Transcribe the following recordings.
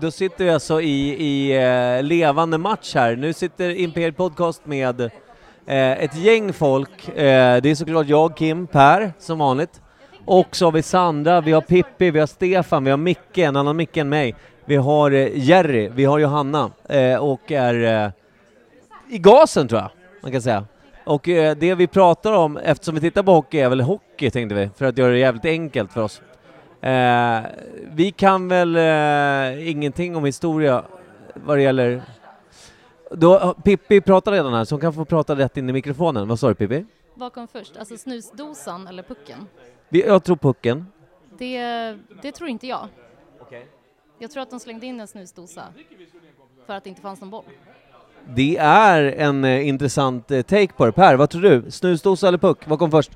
då sitter vi alltså i, i eh, levande match här. Nu sitter Imperiet Podcast med eh, ett gäng folk. Eh, det är såklart jag, Kim, Per, som vanligt. Och så har vi Sandra, vi har Pippi, vi har Stefan, vi har Micke, en annan Micke än mig. Vi har eh, Jerry, vi har Johanna eh, och är eh, i gasen tror jag man kan säga. Och eh, det vi pratar om, eftersom vi tittar på hockey, är väl hockey tänkte vi, för att göra det jävligt enkelt för oss. Eh, vi kan väl eh, ingenting om historia vad det gäller... Då, Pippi pratar redan här, så hon kan få prata rätt in i mikrofonen. Vad sa du Pippi? Vad kom först? Alltså snusdosan eller pucken? Vi, jag tror pucken. Det, det tror inte jag. Jag tror att de slängde in en snusdosa för att det inte fanns någon boll. Det är en eh, intressant eh, take på det. Per, vad tror du? Snusdosa eller puck? Vad kom först?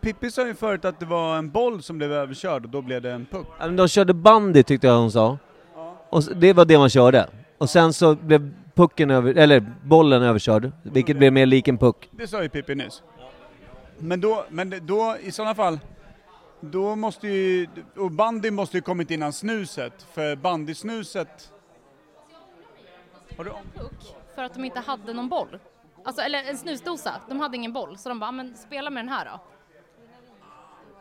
Pippi sa ju förut att det var en boll som blev överkörd och då blev det en puck. Ja, men De körde bandy tyckte jag hon sa. Och s- det var det man körde. Och sen så blev pucken över, eller bollen överkörd, vilket blev mer lik en puck. Det sa ju Pippi nyss. Men då, men då i sådana fall, då måste ju, och bandy måste ju kommit innan snuset, för bandysnuset... Har du Puck för att de inte hade någon boll. Alltså, eller en snusdosa. De hade ingen boll, så de bara, "Ah, men spela med den här då.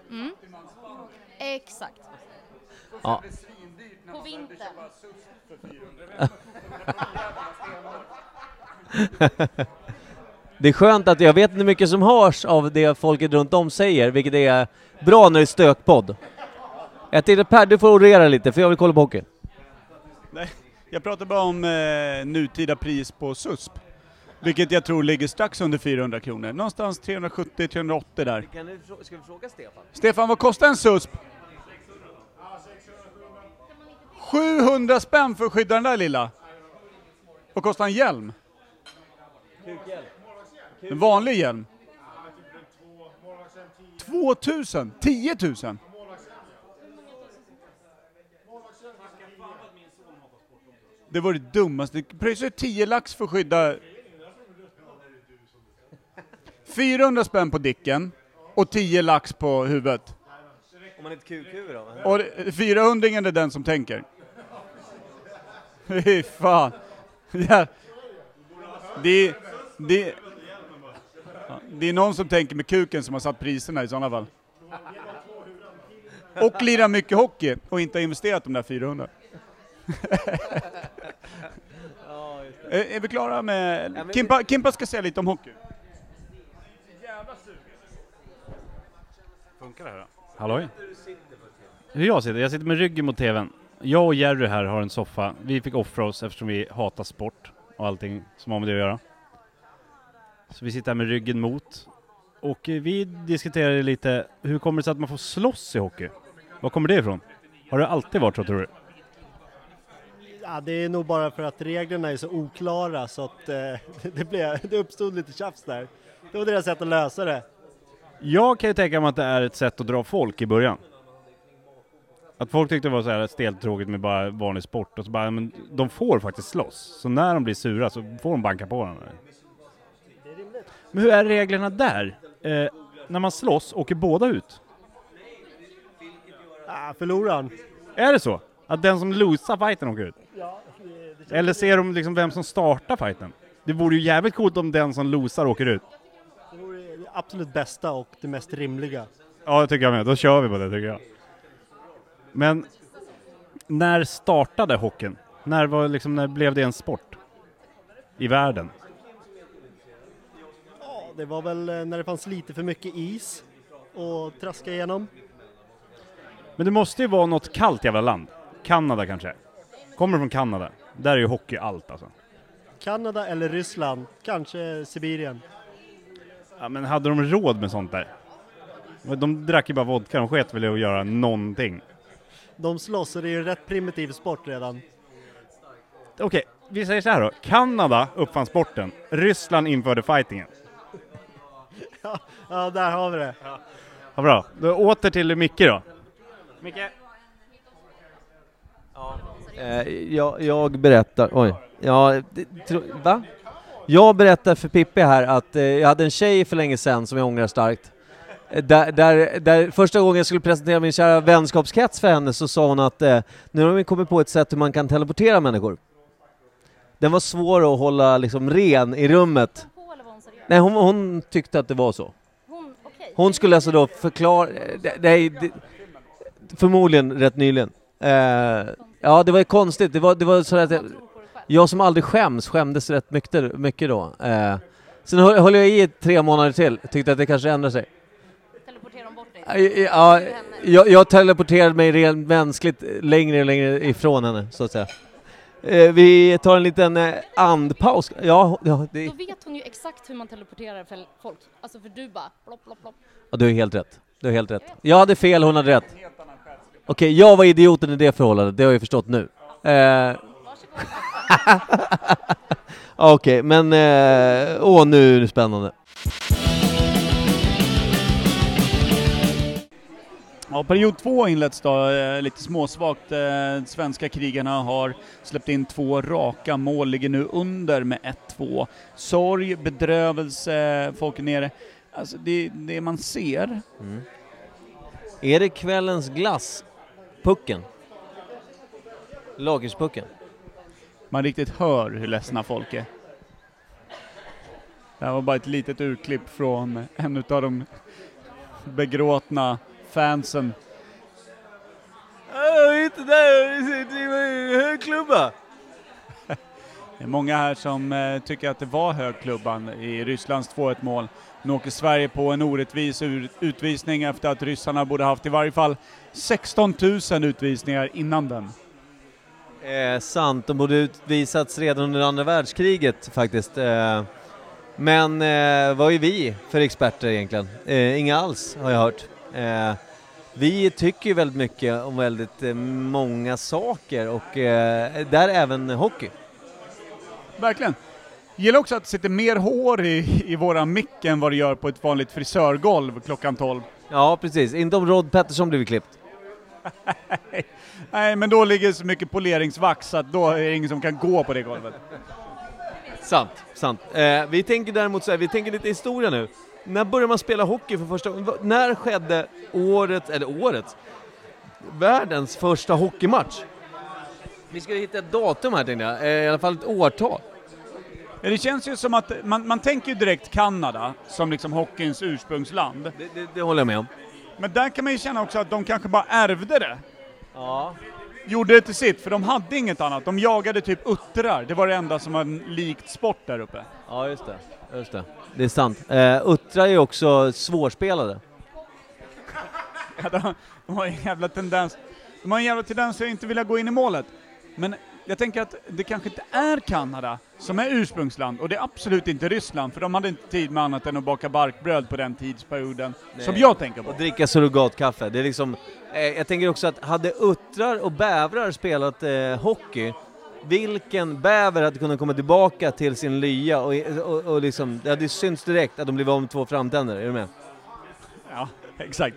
Mm. Exakt. Ja. På vintern. Det är skönt att jag vet inte mycket som hörs av det folket runt om säger, vilket är bra när det är stökpodd. Jag tänkte Per, du får orera lite, för jag vill kolla på hockey. Nej, jag pratar bara om eh, nutida pris på SUSP. Vilket jag tror ligger strax under 400 kronor. Någonstans 370-380 där. ska vi fråga Stefan? Stefan, vad kostar en SUSP? 700 spänn för att skydda den där lilla. Vad kostar en hjälm? En vanlig hjälm? 2000? 10 000? Det var det dummaste. Pröjsar 10 lax för att skydda... 400 spänn på dicken och 10 lax på huvudet. Om man är ett QQ då? Och det- 400 är den som tänker. Fy fan. Ja. Det, det, det är någon som tänker med kuken som har satt priserna i sådana fall. Och lirar mycket hockey och inte har investerat de där 400. är, är vi klara med... Kimpa, Kimpa ska säga lite om hockey. Funkar det här då? Halloj? Hur jag sitter? Jag sitter med ryggen mot TVn. Jag och Jerry här har en soffa. Vi fick offra oss eftersom vi hatar sport och allting som har med det att göra. Så vi sitter här med ryggen mot. Och vi diskuterar lite, hur kommer det sig att man får slåss i hockey? Var kommer det ifrån? Har det alltid varit så tror du? Ja, det är nog bara för att reglerna är så oklara så att eh, det, blev, det uppstod lite tjafs där. Det var deras sätt att lösa det. Jag kan ju tänka mig att det är ett sätt att dra folk i början. Att folk tyckte det var så här stelt tråkigt med bara vanlig sport och så bara, men de får faktiskt slåss. Så när de blir sura så får de banka på varandra. Men hur är reglerna där? Eh, när man slåss, åker båda ut? Ah, förloraren. Är det så? Att den som losar fighten åker ut? Eller ser de liksom vem som startar fighten? Det vore ju jävligt coolt om den som losar åker ut. Absolut bästa och det mest rimliga. Ja, det tycker jag med. Då kör vi på det tycker jag. Men när startade hockeyn? När, var, liksom, när blev det en sport? I världen? Ja, det var väl eh, när det fanns lite för mycket is och traska igenom. Men det måste ju vara något kallt jävla land. Kanada kanske? Kommer från Kanada. Där är ju hockey allt alltså. Kanada eller Ryssland, kanske Sibirien. Ja, men hade de råd med sånt där? De drack ju bara vodka, de sket väl i att göra någonting. De slåss och det är ju en rätt primitiv sport redan. okej, vi säger så här då. Kanada uppfann sporten. Ryssland införde fightingen. Ja, där har vi det. Ja, bra. Då åter till Micke då. Micke? Eh, jag, jag berättar, oj, ja, det, tro, va? Jag berättar för Pippi här att eh, jag hade en tjej för länge sedan som jag ångrar starkt. Eh, Där, där, där första gången jag skulle presentera min kära vänskapskrets för henne så sa hon att eh, nu har vi kommit på ett sätt hur man kan teleportera människor. Den var svår att hålla liksom ren i rummet. På eller var hon seriös? Nej, hon, hon tyckte att det var så. Hon, okej. Hon skulle alltså då förklara, eh, nej, det, förmodligen rätt nyligen. Eh, ja, det var ju konstigt, det var, det var så att jag, Jag som aldrig skäms, skämdes rätt mycket, mycket då. Eh, sen höll, höll jag i tre månader till, tyckte att det kanske ändrar sig. Teleporterar de bort dig? Ja, jag, jag teleporterade mig rent mänskligt längre och längre ifrån henne, så att säga. Eh, vi tar en liten eh, andpaus. Ja, ja, det, Då vet hon ju exakt hur man teleporterar folk. Alltså för du bara plopp, plopp, plopp. Ja, du har helt rätt. Du har helt rätt. Jag hade fel, hon hade rätt. Okej, jag var idioten i det förhållandet, det har jag förstått nu. Eh, Okej, men... Eh, åh, nu är det spännande. Ja, period två inleds då, eh, lite småsvagt. Eh, svenska krigarna har släppt in två raka mål, ligger nu under med 1-2. Sorg, bedrövelse, folk är nere. Alltså det, det man ser, Är det kvällens glass? Pucken? Lagerspucken? Man riktigt hör hur ledsna folk är. Det här var bara ett litet urklipp från en utav de begråtna fansen. Inte där, högklubba! Det är många här som eh, tycker att det var högklubban i Rysslands 2-1 mål. Nu åker Sverige på en orättvis utvisning efter att ryssarna borde haft i varje fall 16 000 utvisningar innan den. Eh, sant, de borde utvisats redan under andra världskriget faktiskt. Eh, men eh, vad är vi för experter egentligen? Eh, inga alls, har jag hört. Eh, vi tycker ju väldigt mycket om väldigt eh, många saker och eh, där även hockey. Verkligen. Gillar också att det sitter mer hår i, i våra mick än vad det gör på ett vanligt frisörgolv klockan 12. Ja, precis. Inte om Rod Pettersson blivit klippt. Nej, men då ligger så mycket poleringsvax att då är det ingen som kan gå på det golvet. Sant, sant. Eh, vi tänker däremot så här, vi tänker lite historia nu. När började man spela hockey för första gången? När skedde året, eller årets, världens första hockeymatch? Vi ska hitta ett datum här tänkte jag, eh, i alla fall ett årtal. Ja, Det känns ju som att man, man tänker ju direkt Kanada som liksom hockeyns ursprungsland. Det, det, det håller jag med om. Men där kan man ju känna också att de kanske bara ärvde det. Ja. Gjorde det till sitt, för de hade inget annat. De jagade typ uttrar. Det var det enda som var en likt sport där uppe. Ja, just det. Just det. Det är sant. Eh, Uttra är ju också svårspelade. Ja, de, de har en jävla tendens, de har en jävla tendens att inte vilja gå in i målet. Men jag tänker att det kanske inte är Kanada som är ursprungsland, och det är absolut inte Ryssland, för de hade inte tid med annat än att baka barkbröd på den tidsperioden, som Nej. jag tänker på. Och dricka surrogatkaffe. Det är liksom, eh, jag tänker också att hade uttrar och bävrar spelat eh, hockey, vilken bäver hade kunnat komma tillbaka till sin lya och, och, och liksom, det hade synts direkt att de blev av med två framtänder, är du med? Ja, exakt.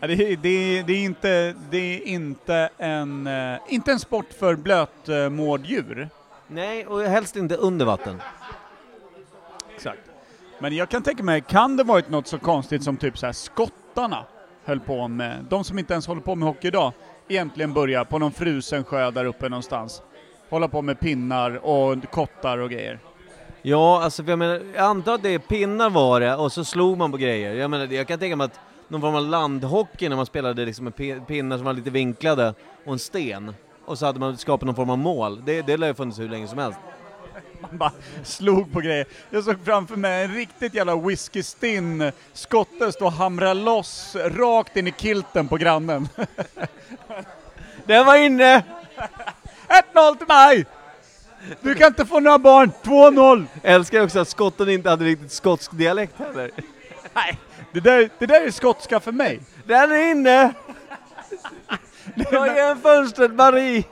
Det, är- det, det, är inte, det är inte en, eh, inte en sport för blötmårddjur. Nej, och helst inte under vatten. Exakt. Men jag kan tänka mig, kan det varit något så konstigt som typ så här skottarna höll på med, de som inte ens håller på med hockey idag, egentligen börjar på någon frusen sjö där uppe någonstans. Hålla på med pinnar och kottar och grejer. Ja, alltså jag menar, jag antar att det är pinnar var det och så slog man på grejer. Jag menar, jag kan tänka mig att någon form av landhockey när man spelade liksom med pi- pinnar som var lite vinklade och en sten. Och så hade man skapat någon form av mål. Det, det lär ju funnits hur länge som helst. Man bara slog på grejer. Jag såg framför mig en riktigt jävla whisky-stinn skotte stå och hamra loss rakt in i kilten på grannen. Den var inne! 1-0 till mig! Du kan inte få några barn, 2-0! Älskar också att skotten inte hade riktigt skotsk dialekt heller. Nej, det där, det där är skotska för mig. Den är inne! Dra igen fönstret Marie!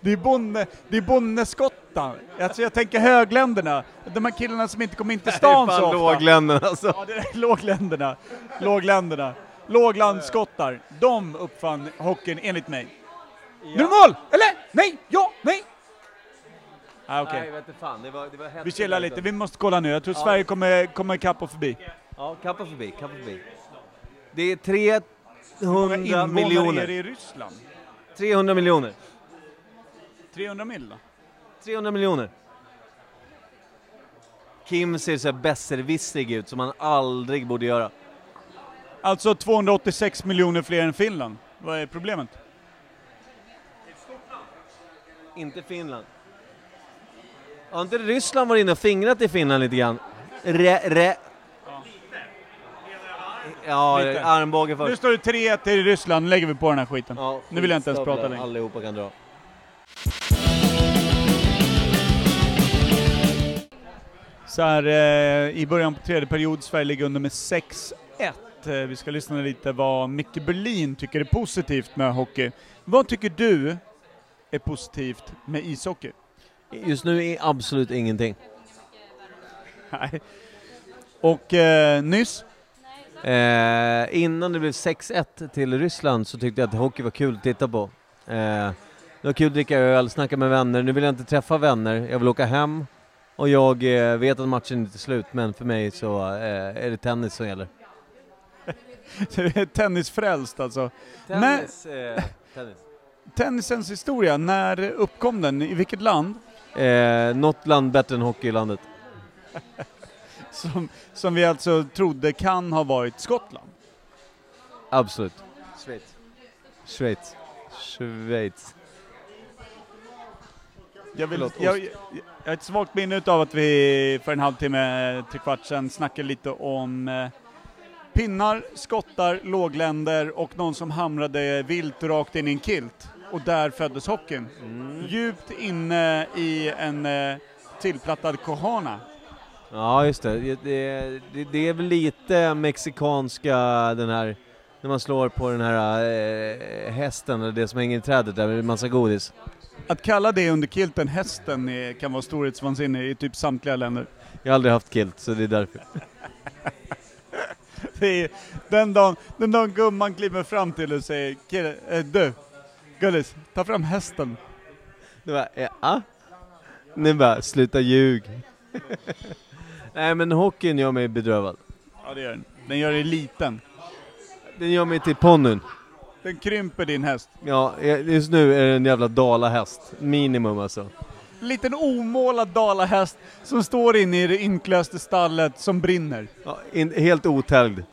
Det är, bonde, det är bonneskottar. Alltså jag tänker högländerna. De här killarna som inte kommer in till stan så ofta. lågländerna alltså. Ja, det är lågländerna. Lågländerna. Låglandsskottar. De uppfann hockeyn enligt mig. Nu är det mål! Eller? Nej! Ja! Nej! Ah, okej. Nej, vet inte fan. Det var, det var Vi chillar lite, vi måste kolla nu. Jag tror Sverige kommer, kommer ikapp och förbi. Ja, kappa förbi, kappa förbi. Det är Hur många 300 invånare är det miljoner. i Ryssland? 300 miljoner. 300 mil då? 300 miljoner. Kim ser så besserwissrig ut som han aldrig borde göra. Alltså 286 miljoner fler än Finland. Vad är problemet? Inte Finland. Har inte Ryssland varit inne och fingrat i Finland lite grann? Re, re. Ja, Lite. armbåge Nu först. står det 3-1 till Ryssland, nu lägger vi på den här skiten. Ja, Nu vill jag inte ens prata längre. Allihopa kan dra. Så här, eh, i början på tredje period, Sverige ligger under med 6-1. Eh, vi ska lyssna lite vad Micke Berlin tycker är positivt med hockey. Vad tycker du är positivt med ishockey? Just nu är absolut ingenting. Nej. Och eh, nyss? Eh, innan det blev 6-1 till Ryssland så tyckte jag att hockey var kul att titta på. Eh, det var kul att dricka öl, snacka med vänner. Nu vill jag inte träffa vänner, jag vill åka hem. Och jag eh, vet att matchen inte är slut, men för mig så eh, är det tennis som gäller. Du är tennisfrälst alltså. Tennis, eh, tennis. Tennisens historia, när uppkom den? I vilket land? Eh, något land bättre än hockeylandet. Som, som vi alltså trodde kan ha varit Skottland. Absolut. Schweiz. Schweiz. Schweiz. Jag, vill, Förlåt, jag, jag, jag har ett svagt minne av att vi för en halvtimme, tre kvart sedan snackade lite om eh, pinnar, skottar, lågländer och någon som hamrade vilt rakt in i en kilt. Och där föddes hockeyn. Djupt inne i en eh, tillplattad kohana. Ja, just det. Det, det. det är väl lite mexikanska, den här, när man slår på den här eh, hästen, eller det som hänger i trädet där med massa godis. Att kalla det under kilten hästen är, kan vara storhetsvansinne i typ samtliga länder. Jag har aldrig haft kilt, så det är därför. Det är, den, dagen, den dagen gumman kliver fram till och säger "Kille, eh, du, Gullis, ta fram hästen. Det var, ja. Nu bara, sluta ljug. Nej men hockeyn gör mig bedrövad. Ja det gör den. Den gör dig liten. Den gör mig till ponnyn. Den krymper din häst. Ja, just nu är det en jävla dalahäst. Minimum alltså. Liten omålad dalahäst som står inne i det inklöste stallet som brinner. Ja, in, helt otäljd.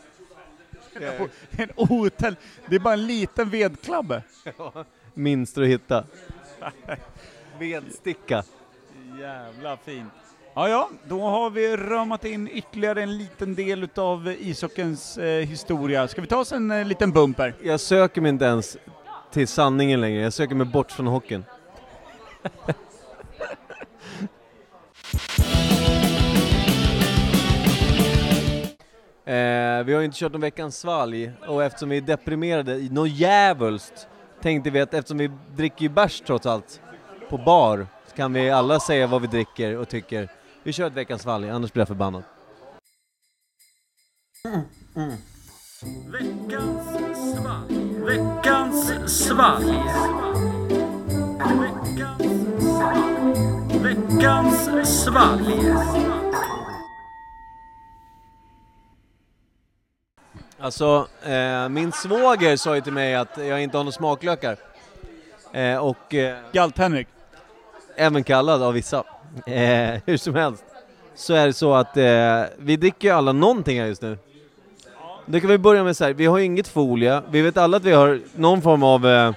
En otäll. Det är bara en liten vedklabbe. Minst att hitta. Vedsticka. Jävla fint. Ja, ja, då har vi ramat in ytterligare en liten del utav ishockeyns eh, historia. Ska vi ta oss en eh, liten bumper? Jag söker mig inte ens till sanningen längre, jag söker mig bort från hockeyn. eh, vi har ju inte kört någon veckans svalg och eftersom vi är deprimerade i något djävulskt tänkte vi att eftersom vi dricker ju bärs trots allt på bar så kan vi alla säga vad vi dricker och tycker. Vi kör ett veckans svalg, annars blir jag förbannad. Veckans svalg, Veckans svalg Alltså, eh, min svåger sa ju till mig att jag inte har några smaklökar. Eh, och eh, Galt-Henrik. även kallad av vissa. Eh, hur som helst, så är det så att eh, vi dricker ju alla någonting här just nu. Då kan vi börja med så här, vi har ju inget folie, vi vet alla att vi har någon form av... Eh,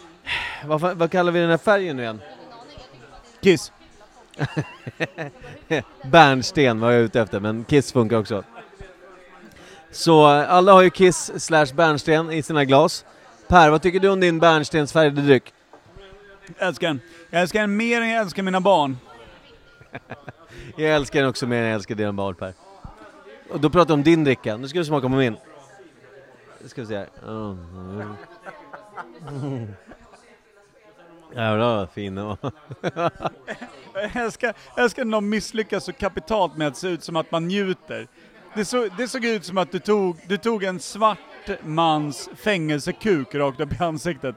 vad, vad kallar vi den här färgen nu igen? Kiss. Bärnsten var jag ute efter, men Kiss funkar också. Så eh, alla har ju Kiss slash bärnsten i sina glas. Per, vad tycker du om din bärnstensfärgade dryck? Jag älskar den. Jag älskar den mer än jag älskar mina barn. Jag älskar den också mer än jag älskar dina barn Per. Och då pratar vi om din dricka, nu ska vi smaka på min. Nu ska vi se här. Mm. Jävlar vad fin den var. Jag ska, jag ska någon misslyckas så kapitalt med att se ut som att man njuter. Det, så, det såg ut som att du tog, du tog en svart mans fängelsekuk rakt upp i ansiktet.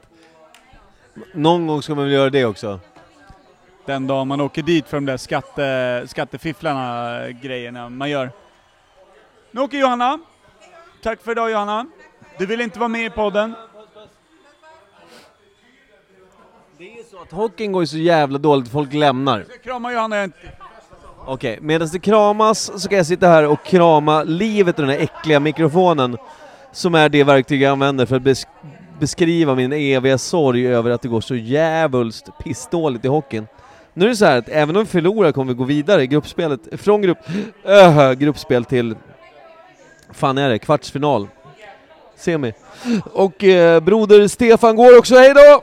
Någon gång ska man väl göra det också? Den dag man åker dit för de där skatte, skattefifflarna grejerna man gör. Nu åker Johanna. Tack för idag Johanna. Du vill inte vara med i podden. Det är ju så att hockeyn går ju så jävla dåligt, folk lämnar. Krama Johanna. jag- Okej, medan det kramas så kan jag sitta här och krama livet ur den här äckliga mikrofonen som är det verktyg jag använder för att besk beskriva min eviga sorg över att det går så jävulst pissdåligt i hockeyn. Nu är det så här att även om vi förlorar kommer vi gå vidare i gruppspelet, från grupp, äh, gruppspel till, fan är det, kvartsfinal. Semi. Och eh, broder Stefan går också, hejdå!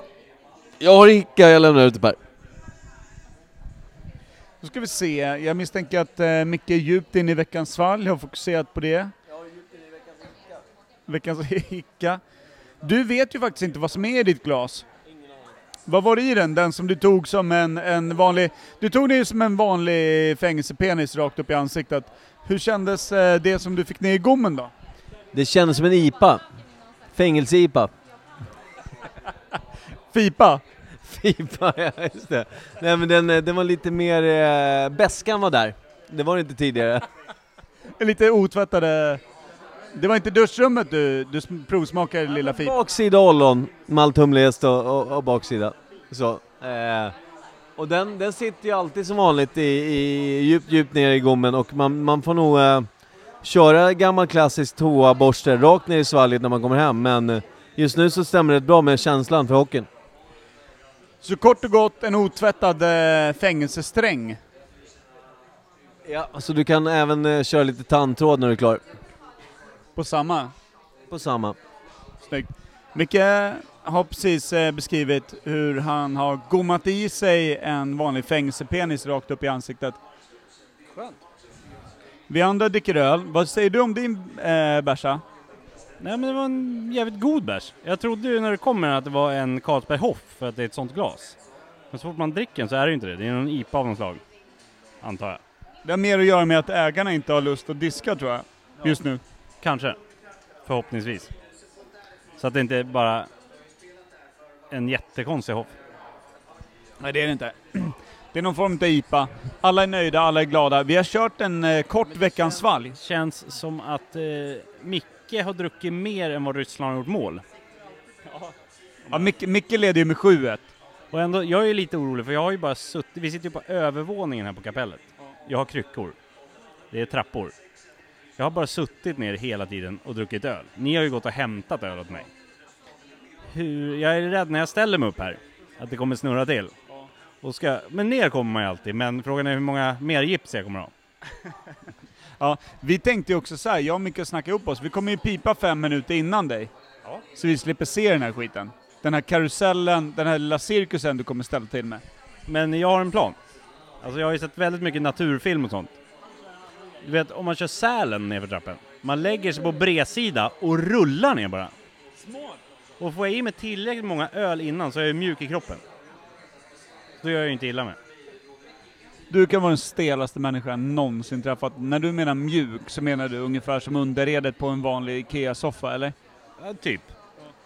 Jag har hicka, jag lämnar ut det Per. Då ska vi se. Jag misstänker att eh, Micke är djupt in i veckans svalg, har fokuserat på det. Veckans hicka. Du vet ju faktiskt inte vad som är i ditt glas. Vad var det i den? Den som du tog som en, en vanlig... Du tog den ju som en vanlig fängelsepenis rakt upp i ansiktet. Hur kändes eh, det som du fick ner i gommen då? Det kändes som en IPA. Fängelse-IPA. Fipa? Fipa, ja just det. Nej men den, eh, den var lite mer, eh, bäskan var där. Det var det inte tidigare. Lite otvättade... Det var inte duschrummet du, du sm- provsmakade lilla Fipa? Baksida ollon, malthumlegäst och, och, och baksida. Så. Eh, och den, den sitter ju alltid som vanligt i, i djupt, djupt ner i gommen och man, man får nog eh, köra gammal klassisk toaborste rakt ner i svalget när man kommer hem men eh, just nu så stämmer det bra med känslan för hockeyn. Så kort och gott en otvättad eh, fängelsesträng. Ja, så du kan även eh, köra lite tandtråd när du är klar. På samma. På samma. Snyggt. Micke har precis eh, beskrivit hur han har gommat i sig en vanlig fängelsepenis rakt upp i ansiktet. Skönt. Vi andra dricker öl. Vad säger du om din eh, bärsa? Nej men det var en jävligt god bärs. Jag trodde ju när det kom med att det var en Carlsberg Hoff för att det är ett sånt glas. Men så fort man dricker den så är det ju inte det. Det är någon IPA av något slag. Antar jag. Det har mer att göra med att ägarna inte har lust att diska tror jag. Just nu. Kanske. Förhoppningsvis. Så att det inte är bara en jättekonstig Hoff. Nej det är det inte. Det är någon form av IPA. Alla är nöjda, alla är glada. Vi har kört en eh, kort veckans svalg. Känns som att eh, Micke har druckit mer än vad Ryssland har gjort mål. Ja, Micke, Micke leder ju med 7-1. Och ändå, jag är ju lite orolig för jag har ju bara suttit, vi sitter ju på övervåningen här på kapellet. Jag har kryckor. Det är trappor. Jag har bara suttit ner hela tiden och druckit öl. Ni har ju gått och hämtat öl åt mig. Hur, jag är rädd när jag ställer mig upp här, att det kommer snurra till. Och ska, men ner kommer man ju alltid, men frågan är hur många mer gips jag kommer ha. Ja, vi tänkte ju också så här, jag och Micke snackade ihop oss, vi kommer ju pipa fem minuter innan dig. Ja. Så vi slipper se den här skiten. Den här karusellen, den här lilla cirkusen du kommer ställa till med. Men jag har en plan. Alltså jag har ju sett väldigt mycket naturfilm och sånt. Du vet, om man kör Sälen nerför trappen. Man lägger sig på bredsida och rullar ner bara. Och får jag i mig tillräckligt många öl innan så är jag mjuk i kroppen. Då gör jag ju inte illa med. Du kan vara den stelaste människan någonsin träffat. När du menar mjuk så menar du ungefär som underredet på en vanlig IKEA-soffa, eller? Ja, typ.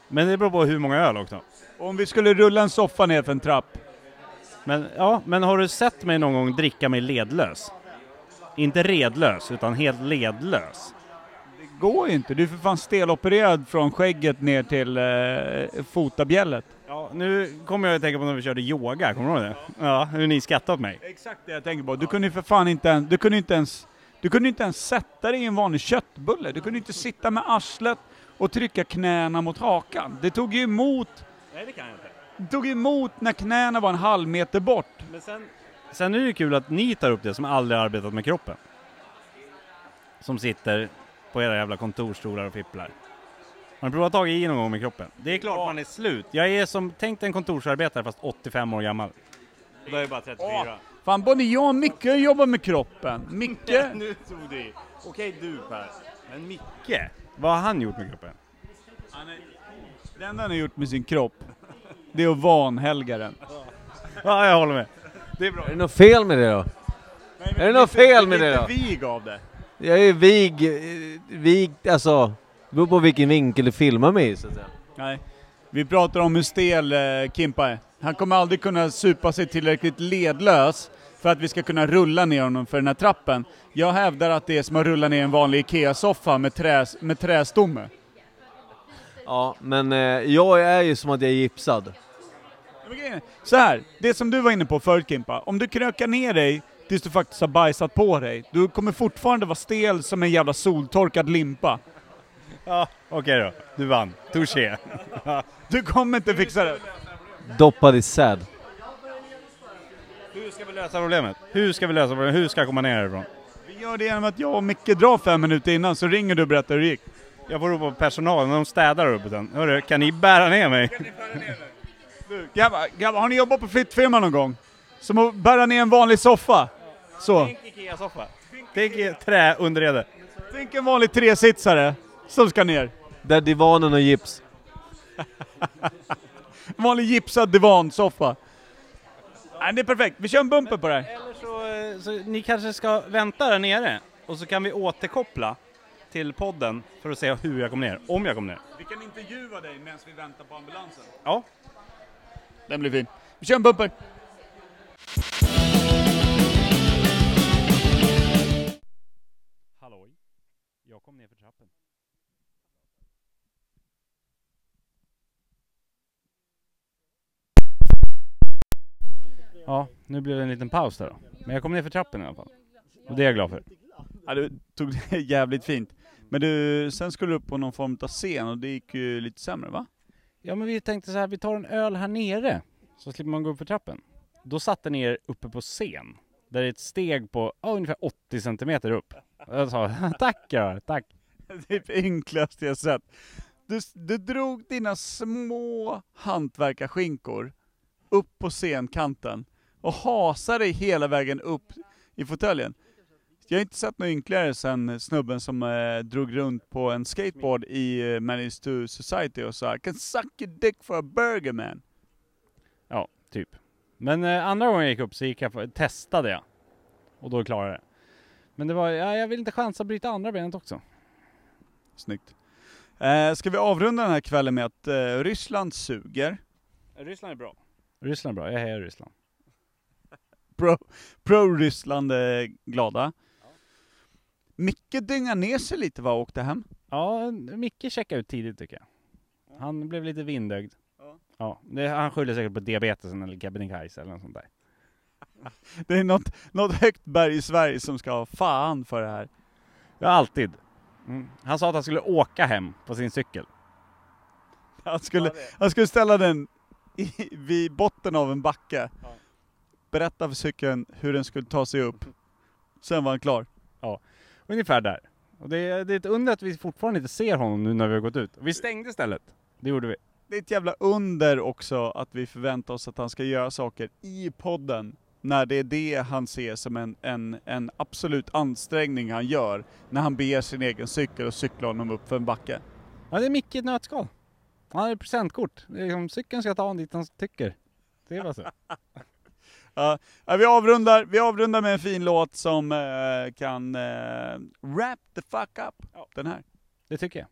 Men det beror på hur många öl också. Om vi skulle rulla en soffa ner för en trapp, Men ja, men har du sett mig någon gång dricka mig ledlös? Inte redlös, utan helt ledlös. det går ju inte. Du är för fan stelopererad från skägget ner till eh, fotabjället. Ja, nu kommer jag att tänka på när vi körde yoga, kommer du ihåg det? Ja, hur ni skrattade åt mig. Exakt det jag tänker på. Du kunde ju för fan inte ens, du kunde inte ens, du kunde inte ens sätta dig i en vanlig köttbulle. Du kunde inte sitta med arslet och trycka knäna mot hakan. Det tog ju emot, Nej, det kan jag inte. det tog emot när knäna var en halv meter bort. Men sen, sen är det ju kul att ni tar upp det som aldrig har arbetat med kroppen. Som sitter på era jävla kontorsstolar och fipplar. Har ni provat tagit i någon gång med kroppen? Det är klart man är slut. Jag är som, tänk en kontorsarbetare fast 85 år gammal. Och då är jag bara 34. Fan, både jag och Micke jobbar med kroppen. Micke, nu tog du i. Okej du Per. Men Micke, vad har han gjort med kroppen? det enda han har gjort med sin kropp, det är att vanhelga den. Ja, jag håller med. Det är bra. Är det något fel med det då? Är det något fel med det då? Vig av det. Jag är vig, eh, vig, alltså, det beror på vilken vinkel du filmar mig i så att säga. Nej. Vi pratar om hur stel eh, Kimpa är. Han kommer aldrig kunna supa sig tillräckligt ledlös för att vi ska kunna rulla ner honom för den här trappen. Jag hävdar att det är som att rulla ner en vanlig IKEA-soffa med, trä, med trästomme. Ja, men eh, jag är ju som att jag är gipsad. Så här, det som du var inne på förut Kimpa, om du krökar ner dig tills du faktiskt har bajsat på dig, du kommer fortfarande vara stel som en jävla soltorkad limpa. Ja, okej då. Du vann. Touché. Du kommer inte fixa det. Doppad i säd. Hur ska vi lösa problemet? Hur ska vi lösa problemet? Hur ska jag komma ner härifrån? Vi gör det genom att jag och Micke drar fem minuter innan, så ringer du och berättar hur det gick. Jag får ropa på personalen, de städar uppe sen. Hörru, kan ni bära ner mig? Du, grabbar, grabbar, har ni jobbat på flyttfirma någon gång? Som att bära ner en vanlig soffa? Så. Tänk Ikea-soffa. Tänk i träunderrede. Tänk en vanlig tresitsare som ska ner. Där divanen har gips. En vanlig gipsad divansoffa. Nej, det är perfekt. Vi kör en bumper på det här. Eller så, så ni kanske ska vänta där nere och så kan vi återkoppla till podden för att se hur jag kom ner. Om jag kom ner. Vi kan intervjua dig medan vi väntar på ambulansen. Ja. Den blir fin. Vi kör en bumper. Halloj. Jag kom ner för trappen. Ja, nu blev det en liten paus där då. Men jag kom ner för trappen i alla fall. Och det är jag glad för. Ja, du tog det jävligt fint. Men du, sen skulle du upp på någon form av scen och det gick ju lite sämre va? Ja men vi tänkte så här, vi tar en öl här nere. Så slipper man gå upp för trappen. Då satte ni er uppe på scen. Där det är ett steg på ja, ungefär 80 centimeter upp. Jag sa tack ja, tack. Det är det enklaste jag sett. Du, du drog dina små hantverkarskinkor upp på scenkanten och hasade dig hela vägen upp i fåtöljen. Jag har inte sett något ynkligare sen snubben som eh, drog runt på en skateboard i eh, Manage to Society och sa I can suck your dick for a burger man. Ja, typ. Men eh, andra gången jag gick upp så gick jag för, testade jag. Och då klarade jag det. Men det var, ja, jag vill inte chansa att bryta andra benet också. Snyggt. Eh, ska vi avrunda den här kvällen med att eh, Ryssland suger? Ryssland är bra. Ryssland är bra, jag hejar Ryssland. Pro, pro-Ryssland är glada. Micke dyngar ner sig lite va, och åkte hem. Ja, Micke checkade ut tidigt tycker jag. Han blev lite vindögd. Ja. Ja, det, han skyller säkert på diabetesen eller Kebnekaise eller något sånt där. Det är något, något högt berg i Sverige som ska ha fan för det här. Ja, alltid. Mm. Han sa att han skulle åka hem på sin cykel. Han skulle, han skulle ställa den i, vid botten av en backe. Ja. Berätta för cykeln hur den skulle ta sig upp. Sen var han klar. Ungefär där. Och det, är- det är ett under att vi fortfarande inte ser honom nu när vi har gått ut. Vi stängde stället. Det gjorde vi. Det är ett jävla under också att vi förväntar oss att han ska göra saker i podden. När det är det han ser som en, en, en absolut ansträngning han gör när han ber sin egen cykel och cyklar honom upp för en backe. Ja, det är Micke i ett nötskal. Han har ett presentkort. Det är liksom, cykeln ska ta honom dit han tycker. Det är bara så. Ja, ja, vi, avrundar, vi avrundar med en fin låt som eh, kan eh, wrap the fuck up. Den här. Det tycker jag.